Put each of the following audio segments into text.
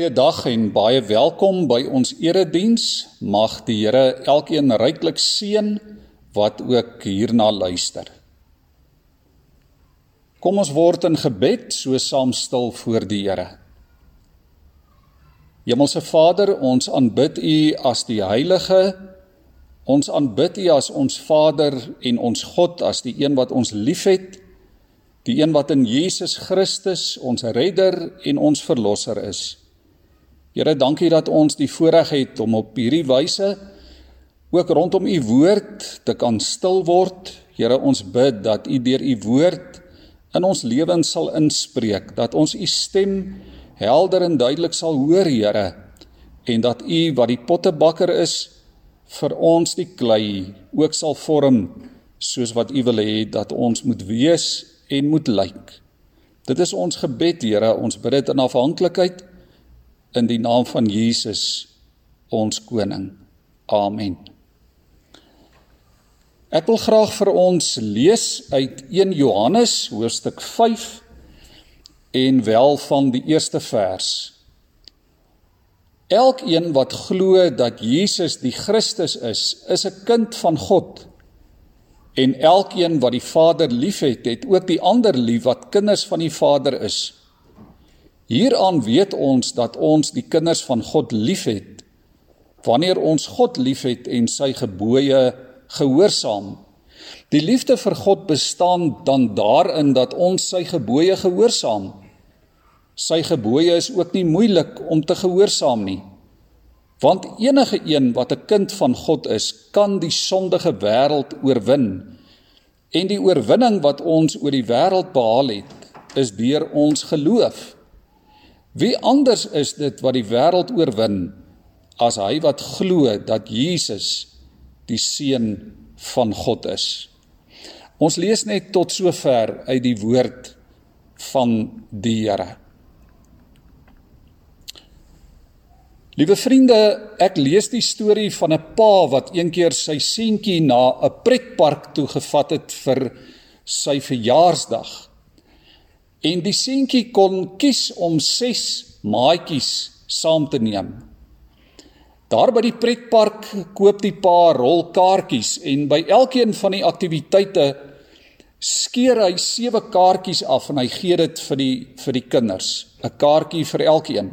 Goeiedag en baie welkom by ons erediens. Mag die Here elkeen ryklik seën wat ook hierna luister. Kom ons word in gebed so saam stil voor die Here. Hemelse Vader, ons aanbid U as die Heilige. Ons aanbid U as ons Vader en ons God as die een wat ons liefhet, die een wat in Jesus Christus ons redder en ons verlosser is. Here, dankie dat ons die voorreg het om op hierdie wyse ook rondom u woord te kan stil word. Here, ons bid dat u deur u woord in ons lewens sal inspreek, dat ons u stem helder en duidelik sal hoor, Here, en dat u wat die pottebakker is vir ons die klei ook sal vorm soos wat u wil hê dat ons moet wees en moet lyk. Dit is ons gebed, Here, ons bid dit in afhanklikheid in die naam van Jesus ons koning. Amen. Ek wil graag vir ons lees uit 1 Johannes hoofstuk 5 en wel van die eerste vers. Elkeen wat glo dat Jesus die Christus is, is 'n kind van God. En elkeen wat die Vader liefhet, het ook die ander lief wat kinders van die Vader is. Hieraan weet ons dat ons die kinders van God liefhet wanneer ons God liefhet en sy gebooie gehoorsaam. Die liefde vir God bestaan dan daarin dat ons sy gebooie gehoorsaam. Sy gebooie is ook nie moeilik om te gehoorsaam nie. Want enige een wat 'n kind van God is, kan die sondige wêreld oorwin. En die oorwinning wat ons oor die wêreld behaal het, is deur ons geloof. Wie anders is dit wat die wêreld oorwin as hy wat glo dat Jesus die seun van God is. Ons lees net tot sover uit die woord van die Here. Liewe vriende, ek lees die storie van 'n pa wat eendag sy seentjie na 'n pretpark toe gevat het vir sy verjaarsdag. En die seentjie kon kies om 6 maatjies saam te neem. Daar by die pretpark koop die pa rolkaartjies en by elkeen van die aktiwiteite skeer hy 7 kaartjies af en hy gee dit vir die vir die kinders, 'n kaartjie vir elkeen.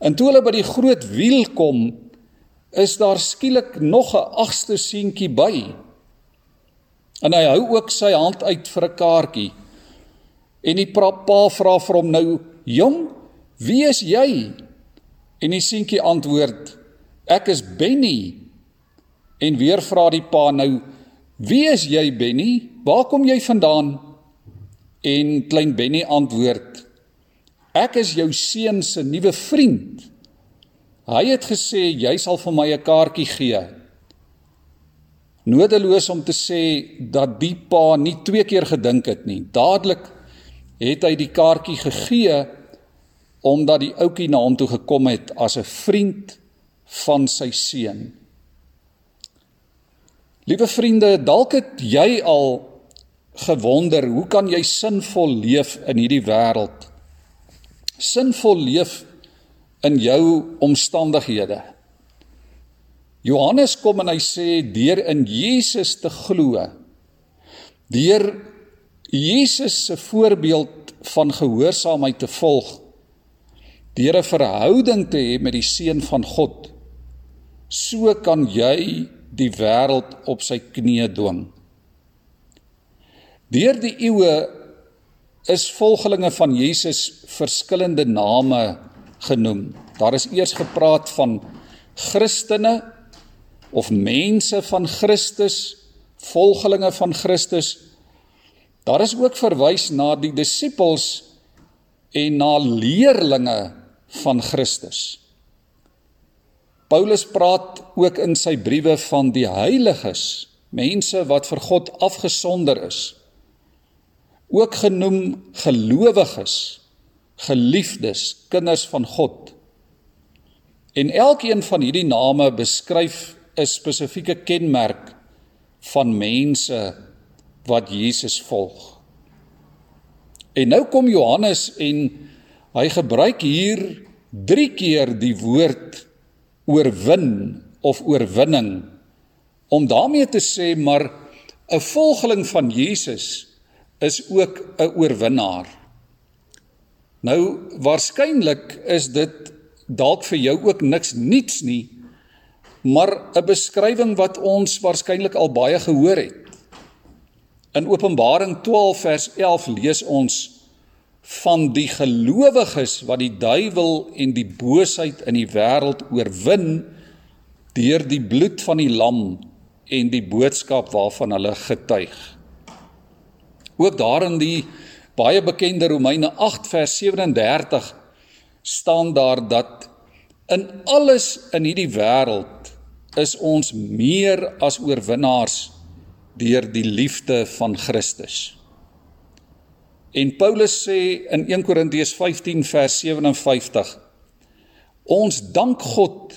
En toe hulle by die groot wiel kom, is daar skielik nog 'n agste seentjie by. En hy hou ook sy hand uit vir 'n kaartjie. En die pa vra vir hom nou: "Jong, wie is jy?" En die seentjie antwoord: "Ek is Benny." En weer vra die pa nou: "Wie is jy, Benny? Waar kom jy vandaan?" En klein Benny antwoord: "Ek is jou seun se nuwe vriend. Hy het gesê jy sal vir my 'n kaartjie gee." Nodeloos om te sê dat die pa nie twee keer gedink het nie. Dadelik het hy die kaartjie gegee omdat die ouetjie na hom toe gekom het as 'n vriend van sy seun. Liewe vriende, dalk het jy al gewonder, hoe kan jy sinvol leef in hierdie wêreld? Sinvol leef in jou omstandighede. Johannes kom en hy sê deur in Jesus te glo, deur Jesus se voorbeeld van gehoorsaamheid te volg deur 'n verhouding te hê met die seun van God so kan jy die wêreld op sy knieë dwing. Deur die eeue is volgelinge van Jesus verskillende name genoem. Daar is eers gepraat van Christene of mense van Christus volgelinge van Christus Daar is ook verwys na die disippels en na leerlinge van Christus. Paulus praat ook in sy briewe van die heiliges, mense wat vir God afgesonder is. Ook genoem gelowiges, geliefdes, kinders van God. En elkeen van hierdie name beskryf 'n spesifieke kenmerk van mense wat Jesus volg. En nou kom Johannes en hy gebruik hier 3 keer die woord oorwin of oorwinning om daarmee te sê maar 'n volgeling van Jesus is ook 'n oorwinnaar. Nou waarskynlik is dit dalk vir jou ook niks niets nie, maar 'n beskrywing wat ons waarskynlik al baie gehoor het. In Openbaring 12 vers 11 lees ons van die gelowiges wat die duiwel en die boosheid in die wêreld oorwin deur die bloed van die lam en die boodskap waarvan hulle getuig. Ook daar in die baie bekende Romeine 8 vers 37 staan daar dat in alles in hierdie wêreld is ons meer as oorwinnaars deur die liefde van Christus. En Paulus sê in 1 Korintiërs 15 vers 57 Ons dank God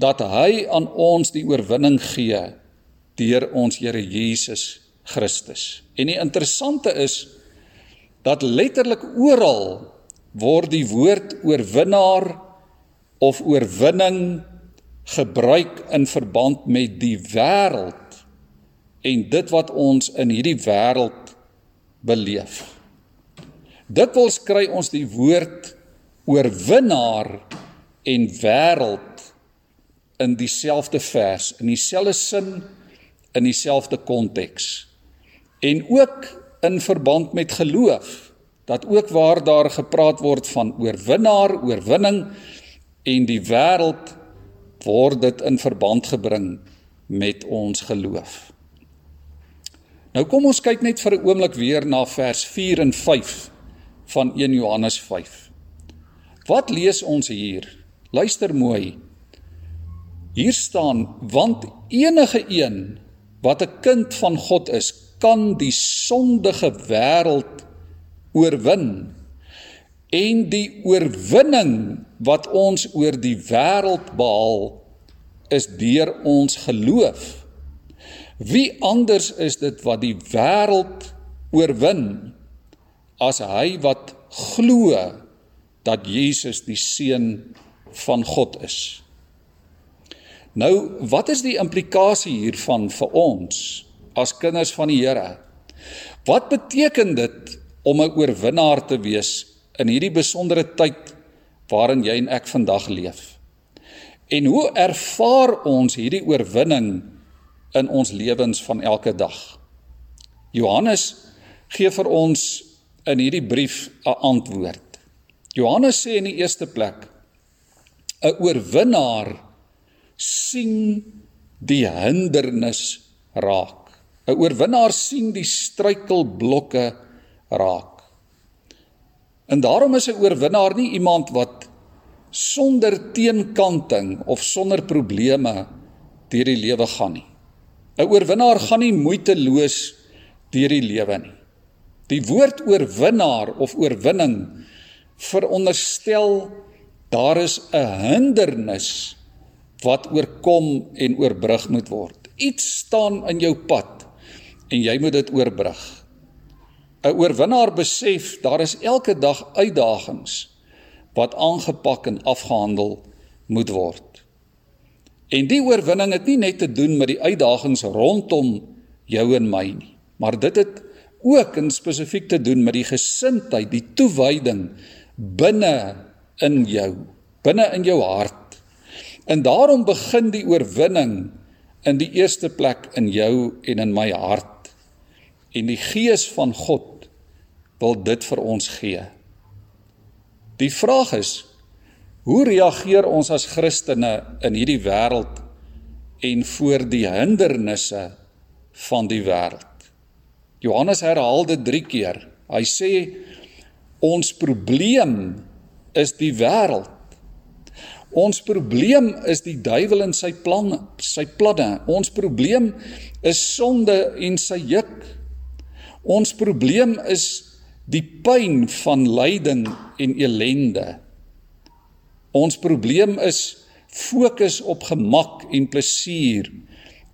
dat hy aan ons die oorwinning gee deur ons Here Jesus Christus. En die interessante is dat letterlik oral word die woord oorwinnaar of oorwinning gebruik in verband met die wêreld en dit wat ons in hierdie wêreld beleef. Dikwels kry ons die woord oorwinnaar en wêreld in dieselfde vers, in dieselfde sin, in dieselfde konteks. En ook in verband met geloof, dat ook waar daar gepraat word van oorwinnaar, oorwinning en die wêreld word dit in verband gebring met ons geloof. Nou kom ons kyk net vir 'n oomblik weer na vers 4 en 5 van 1 Johannes 5. Wat lees ons hier? Luister mooi. Hier staan: Want enige een wat 'n kind van God is, kan die sondige wêreld oorwin. En die oorwinning wat ons oor die wêreld behaal, is deur ons geloof Wie anders is dit wat die wêreld oorwin as hy wat glo dat Jesus die seun van God is? Nou, wat is die implikasie hiervan vir ons as kinders van die Here? Wat beteken dit om 'n oorwinnaar te wees in hierdie besondere tyd waarin jy en ek vandag leef? En hoe ervaar ons hierdie oorwinning in ons lewens van elke dag. Johannes gee vir ons in hierdie brief 'n antwoord. Johannes sê in die eerste plek 'n oorwinnaar sien die hindernis raak. 'n Oorwinnaar sien die struikelblokke raak. En daarom is 'n oorwinnaar nie iemand wat sonder teenkanting of sonder probleme deur die lewe gaan nie. 'n Oorwinnaar gaan nie moeiteloos deur die lewe nie. Die woord oorwinnaar of oorwinning veronderstel daar is 'n hindernis wat oorkom en oorbrug moet word. Iets staan in jou pad en jy moet dit oorbrug. 'n Oorwinnaar besef daar is elke dag uitdagings wat aangepak en afgehandel moet word. En die oorwinning het nie net te doen met die uitdagings rondom jou en my nie, maar dit het ook in spesifiek te doen met die gesindheid, die toewyding binne in jou, binne in jou hart. En daarom begin die oorwinning in die eerste plek in jou en in my hart. En die gees van God wil dit vir ons gee. Die vraag is Hoe reageer ons as Christene in hierdie wêreld en voor die hindernisse van die wêreld? Johannes herhaal dit 3 keer. Hy sê ons probleem is die wêreld. Ons probleem is die duiwel en sy planne, sy planne. Ons probleem is sonde en sy juk. Ons probleem is die pyn van lyding en elende. Ons probleem is fokus op gemak en plesier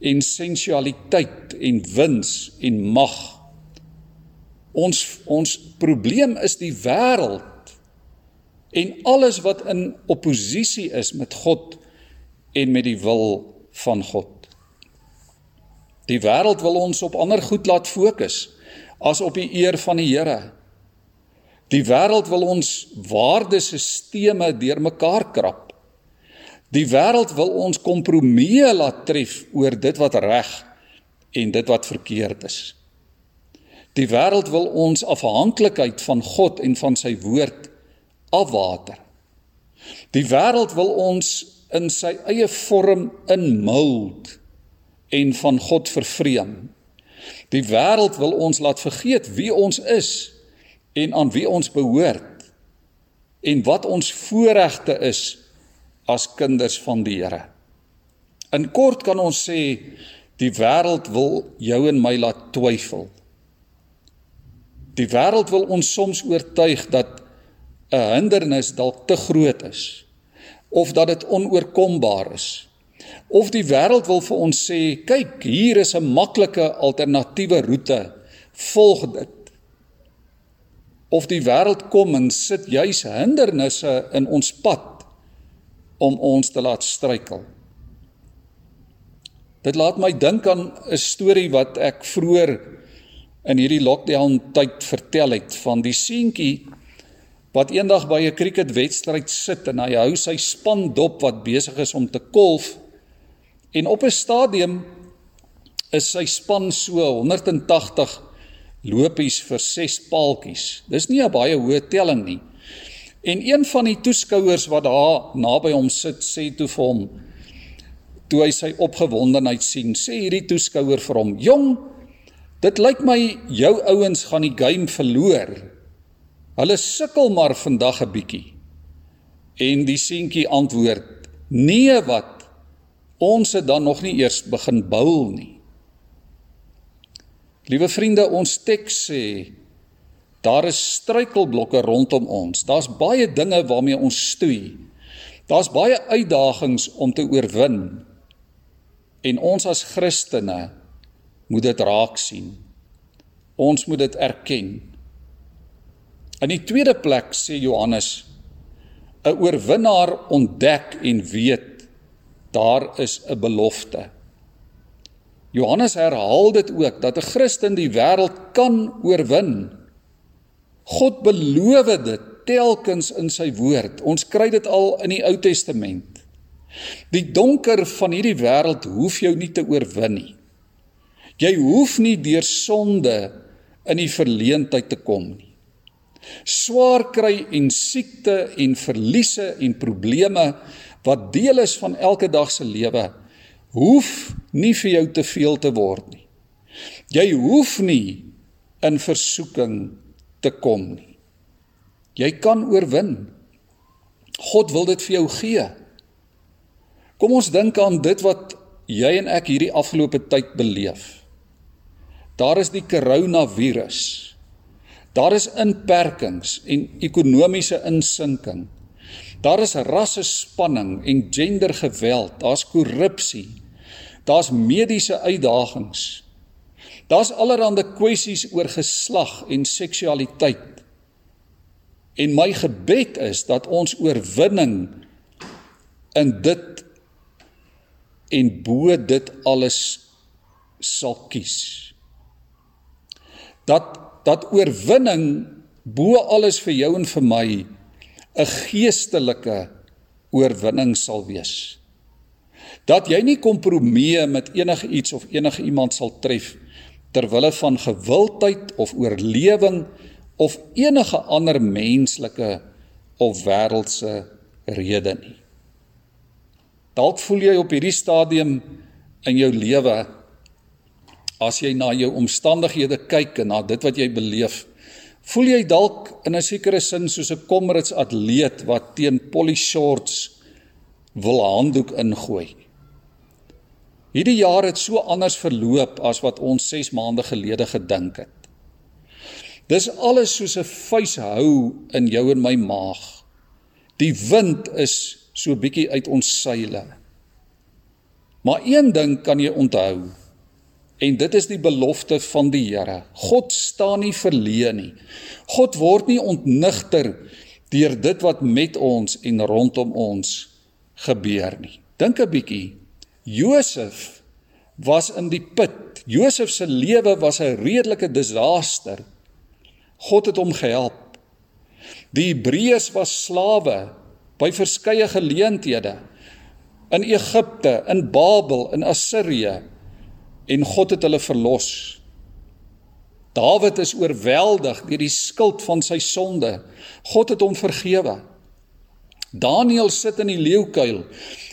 en sensualiteit en wins en mag. Ons ons probleem is die wêreld en alles wat in oppositie is met God en met die wil van God. Die wêreld wil ons op ander goed laat fokus as op die eer van die Here. Die wêreld wil ons waardesisteme deurmekaar krap. Die wêreld wil ons kompromieë laat tref oor dit wat reg en dit wat verkeerd is. Die wêreld wil ons afhanklikheid van God en van sy woord afwater. Die wêreld wil ons in sy eie vorm inmold en van God vervreem. Die wêreld wil ons laat vergeet wie ons is en aan wie ons behoort en wat ons voorregte is as kinders van die Here. In kort kan ons sê die wêreld wil jou en my laat twyfel. Die wêreld wil ons soms oortuig dat 'n hindernis dalk te groot is of dat dit onoorkombaar is. Of die wêreld wil vir ons sê, kyk, hier is 'n maklike alternatiewe roete. Volg dit. Of die wêreld kom en sit juis hindernisse in ons pad om ons te laat struikel. Dit laat my dink aan 'n storie wat ek vroeër in hierdie lockdown tyd vertel het van die seentjie wat eendag by 'n cricketwedstryd sit en hy hou sy span dop wat besig is om te kolf en op 'n stadium is sy span so 180 lopies vir 6 paaltjies. Dis nie 'n baie hoë telling nie. En een van die toeskouers wat daar naby hom sit, sê toe vir hom toe hy sy opgewondenheid sien, sê hierdie toeskouer vir hom: "Jong, Dit lyk my jou ouens gaan die game verloor. Hulle sukkel maar vandag 'n bietjie. En die seentjie antwoord: "Nee wat? Ons het dan nog nie eers begin bou nie." Liewe vriende, ons teks sê daar is struikelblokke rondom ons. Daar's baie dinge waarmee ons stoei. Daar's baie uitdagings om te oorwin. En ons as Christene moet dit raak sien. Ons moet dit erken. In die tweede plek sê Johannes 'n oorwinnaar ontdek en weet daar is 'n belofte. Johannes herhaal dit ook dat 'n Christen die wêreld kan oorwin. God beloof dit telkens in sy woord. Ons kry dit al in die Ou Testament. Die donker van hierdie wêreld hoef jou nie te oorwin nie. Jy hoef nie deur sonde in die verleentheid te kom nie. Swaar kry en siekte en verliese en probleme wat deel is van elke dag se lewe hoef nie vir jou te veel te word nie. Jy hoef nie in versoeking te kom nie. Jy kan oorwin. God wil dit vir jou gee. Kom ons dink aan dit wat jy en ek hierdie afgelope tyd beleef. Daar is die koronavirus. Daar is inperkings en ekonomiese insinking. Daar is rasse spanning en gendergeweld, daar's korrupsie. Daar's mediese uitdagings. Daar's allerlei kwessies oor geslag en seksualiteit. En my gebed is dat ons oorwinning in dit en bo dit alles sal kies dat dat oorwinning bo alles vir jou en vir my 'n geestelike oorwinning sal wees. Dat jy nie kompromieë met enige iets of enige iemand sal tref ter wille van gewildheid of oorlewing of enige ander menslike of wêreldse rede nie. Dalk voel jy op hierdie stadium in jou lewe as jy na jou omstandighede kyk en na dit wat jy beleef, voel jy dalk in 'n sekere sin soos 'n Comrades atleet wat teen Polly Shorts wil handdoek ingooi. Hierdie jaar het so anders verloop as wat ons 6 maande gelede gedink het. Dis alles soos 'n vuishou in jou en my maag. Die wind is so bietjie uit ons seile. Maar een ding kan jy onthou. En dit is die belofte van die Here. God staan nie verleë nie. God word nie ontnigter deur dit wat met ons en rondom ons gebeur nie. Dink 'n bietjie. Josef was in die put. Josef se lewe was 'n redelike disaster. God het hom gehelp. Die Hebreërs was slawe by verskeie geleenthede in Egipte, in Babel, in Assirië en God het hulle verlos. Dawid is oorweldig deur die skuld van sy sonde. God het hom vergewe. Daniël sit in die leeukuil.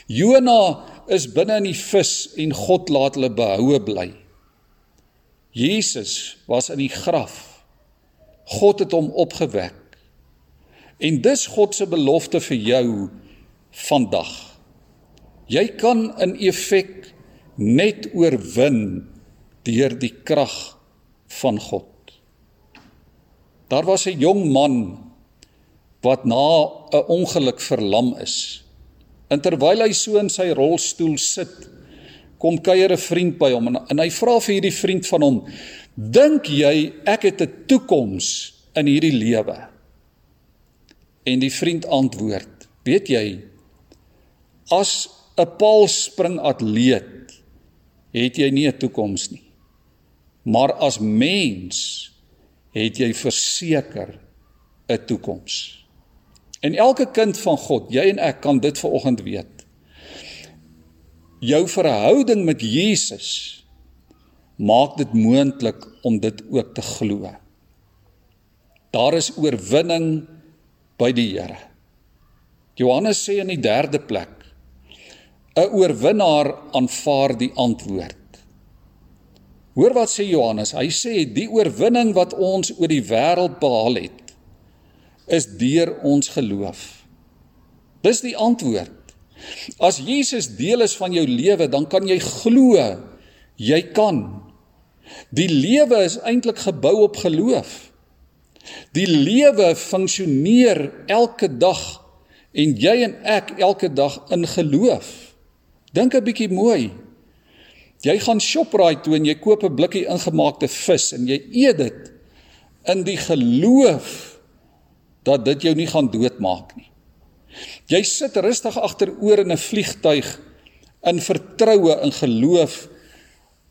Jona is binne in die vis en God laat hulle behoue bly. Jesus was in die graf. God het hom opgewek. En dis God se belofte vir jou vandag. Jy kan in effek net oorwin deur die krag van God. Daar was 'n jong man wat na 'n ongeluk verlam is. En terwyl hy so in sy rolstoel sit, kom kuier 'n vriend by hom en, en hy vra vir hierdie vriend van hom: "Dink jy ek het 'n toekoms in hierdie lewe?" En die vriend antwoord: "Weet jy, as 'n paalspring atleet het jy nie 'n toekoms nie. Maar as mens het jy verseker 'n toekoms. En elke kind van God, jy en ek kan dit vanoggend weet. Jou verhouding met Jesus maak dit moontlik om dit ook te glo. Daar is oorwinning by die Here. Johannes sê in die 3de plek 'n oorwinnaar aanvaar die antwoord. Hoor wat sê Johannes? Hy sê die oorwinning wat ons oor die wêreld behaal het is deur ons geloof. Dis die antwoord. As Jesus deel is van jou lewe, dan kan jy glo jy kan. Die lewe is eintlik gebou op geloof. Die lewe funksioneer elke dag en jy en ek elke dag in geloof. Dink 'n bietjie mooi. Jy gaan Shoprite toe en jy koop 'n blikkie ingemaakte vis en jy eet dit in die geloof dat dit jou nie gaan doodmaak nie. Jy sit rustig agteroor in 'n vliegtyg in vertroue in geloof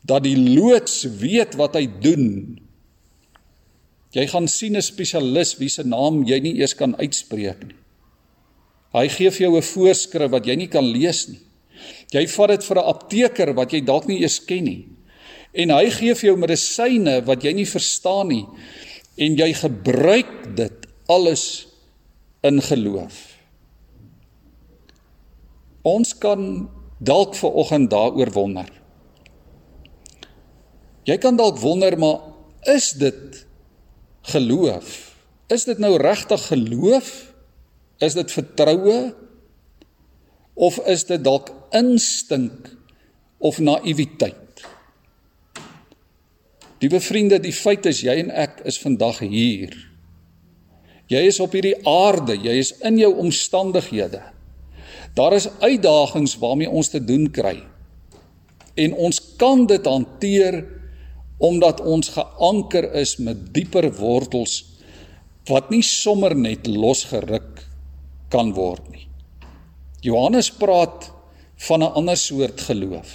dat die loods weet wat hy doen. Jy gaan sien 'n spesialis wie se naam jy nie eers kan uitspreek nie. Hy gee vir jou 'n voorskrif wat jy nie kan lees nie. Jy vat dit vir 'n apteker wat jy dalk nie eens ken nie. En hy gee vir jou medisyne wat jy nie verstaan nie en jy gebruik dit alles in geloof. Ons kan dalk ver oggend daaroor wonder. Jy kan dalk wonder maar is dit geloof? Is dit nou regtig geloof? Is dit vertroue? Of is dit dalk instink of naïwiteit? Liewe vriende, die feit is jy en ek is vandag hier. Jy is op hierdie aarde, jy is in jou omstandighede. Daar is uitdagings waarmee ons te doen kry. En ons kan dit hanteer omdat ons geanker is met dieper wortels wat nie sommer net losgeruk kan word nie. Johannes praat van 'n ander soort geloof.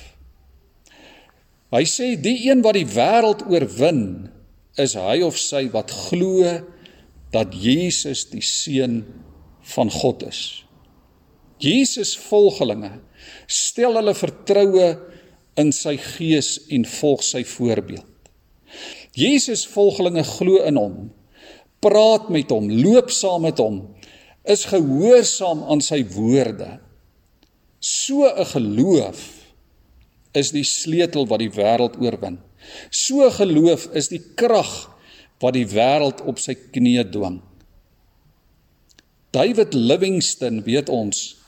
Hy sê die een wat die wêreld oorwin is hy of sy wat glo dat Jesus die seun van God is. Jesus volgelinge stel hulle vertroue in sy gees en volg sy voorbeeld. Jesus volgelinge glo in hom, praat met hom, loop saam met hom is gehoorsaam aan sy woorde. So 'n geloof is die sleutel wat die wêreld oorwin. So geloof is die krag wat die wêreld op sy knieë dwing. David Livingstone, weet ons,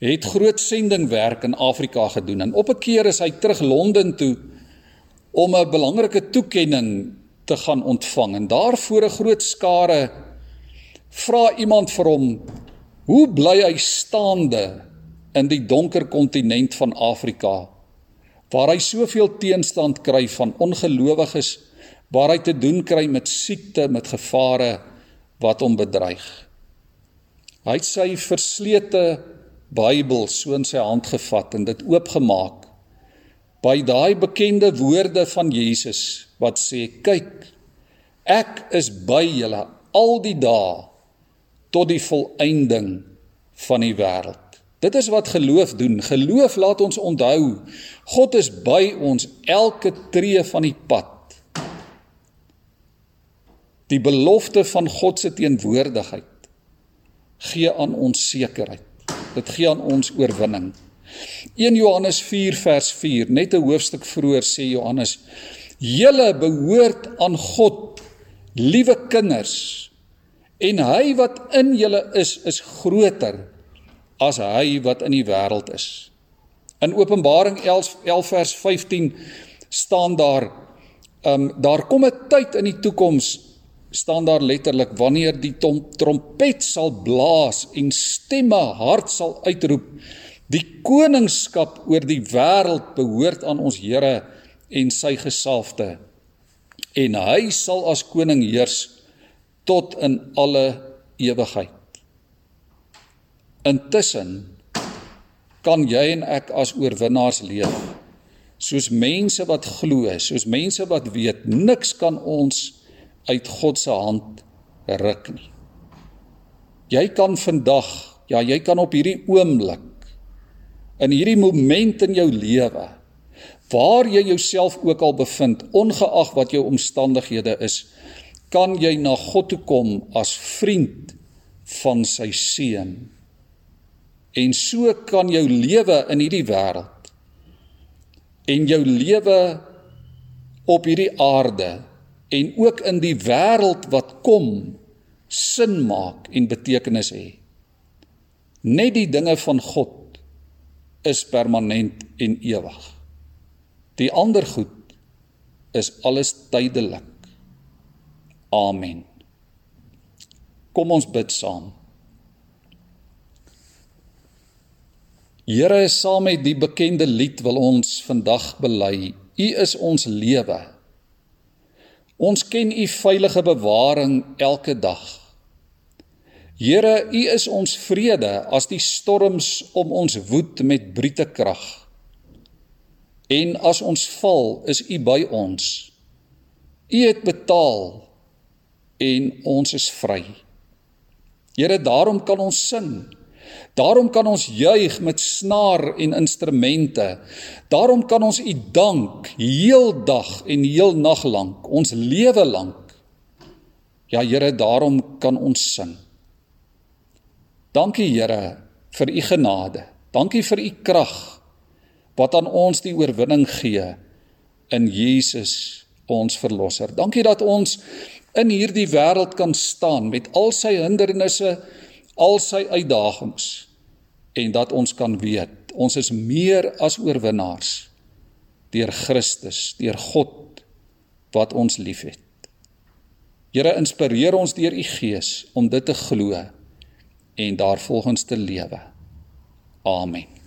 het groot sendingwerk in Afrika gedoen en op 'n keer is hy terug Londen toe om 'n belangrike toekenning te gaan ontvang en daar voor 'n groot skare vra iemand vir hom hoe bly hy staande in die donker kontinent van Afrika waar hy soveel teenstand kry van ongelowiges waar hy te doen kry met siekte met gevare wat hom bedreig. Hy het sy verslete Bybel so in sy hand gevat en dit oopgemaak by daai bekende woorde van Jesus wat sê kyk ek is by julle al die dae tot die volëinding van die wêreld. Dit is wat geloof doen. Geloof laat ons onthou God is by ons elke tree van die pad. Die belofte van God se teenwoordigheid gee aan ons sekerheid. Dit gee aan ons oorwinning. 1 Johannes 4 vers 4, net 'n hoofstuk vroeër sê Johannes: "Julle behoort aan God, liewe kinders, en hy wat in julle is, is groter as hy wat in die wêreld is." In Openbaring 11, 11 vers 15 staan daar: "Um daar kom 'n tyd in die toekoms staan daar letterlik wanneer die trompet sal blaas en stemme hard sal uitroep die koningskap oor die wêreld behoort aan ons Here en sy gesalfde. En hy sal as koning heers tot in alle ewigheid. Intussen kan jy en ek as oorwinnaars leef. Soos mense wat glo soos mense wat weet niks kan ons uit God se hand ruk nie. Jy kan vandag, ja, jy kan op hierdie oomblik in hierdie moment in jou lewe waar jy jouself ook al bevind, ongeag wat jou omstandighede is, kan jy na God toe kom as vriend van sy seun. En so kan jou lewe in hierdie wêreld en jou lewe op hierdie aarde en ook in die wêreld wat kom sin maak en betekenis hê. Net die dinge van God is permanent en ewig. Die ander goed is alles tydelik. Amen. Kom ons bid saam. Here, saam met die bekende lied wil ons vandag bely. U is ons lewe. Ons ken u veilige bewaring elke dag. Here, u is ons vrede as die storms om ons woed met brute krag. En as ons val, is u by ons. U het betaal en ons is vry. Here, daarom kan ons sing. Daarom kan ons juig met snaar en instrumente. Daarom kan ons U dank heeldag en heel nag lank, ons lewe lank. Ja Here, daarom kan ons sing. Dankie Here vir U genade. Dankie vir U krag wat aan ons die oorwinning gee in Jesus ons verlosser. Dankie dat ons in hierdie wêreld kan staan met al sy hindernisse al sy uitdagings en dat ons kan weet ons is meer as oorwinnaars deur Christus, deur God wat ons liefhet. Here inspireer ons deur u Gees om dit te glo en daarvolgens te lewe. Amen.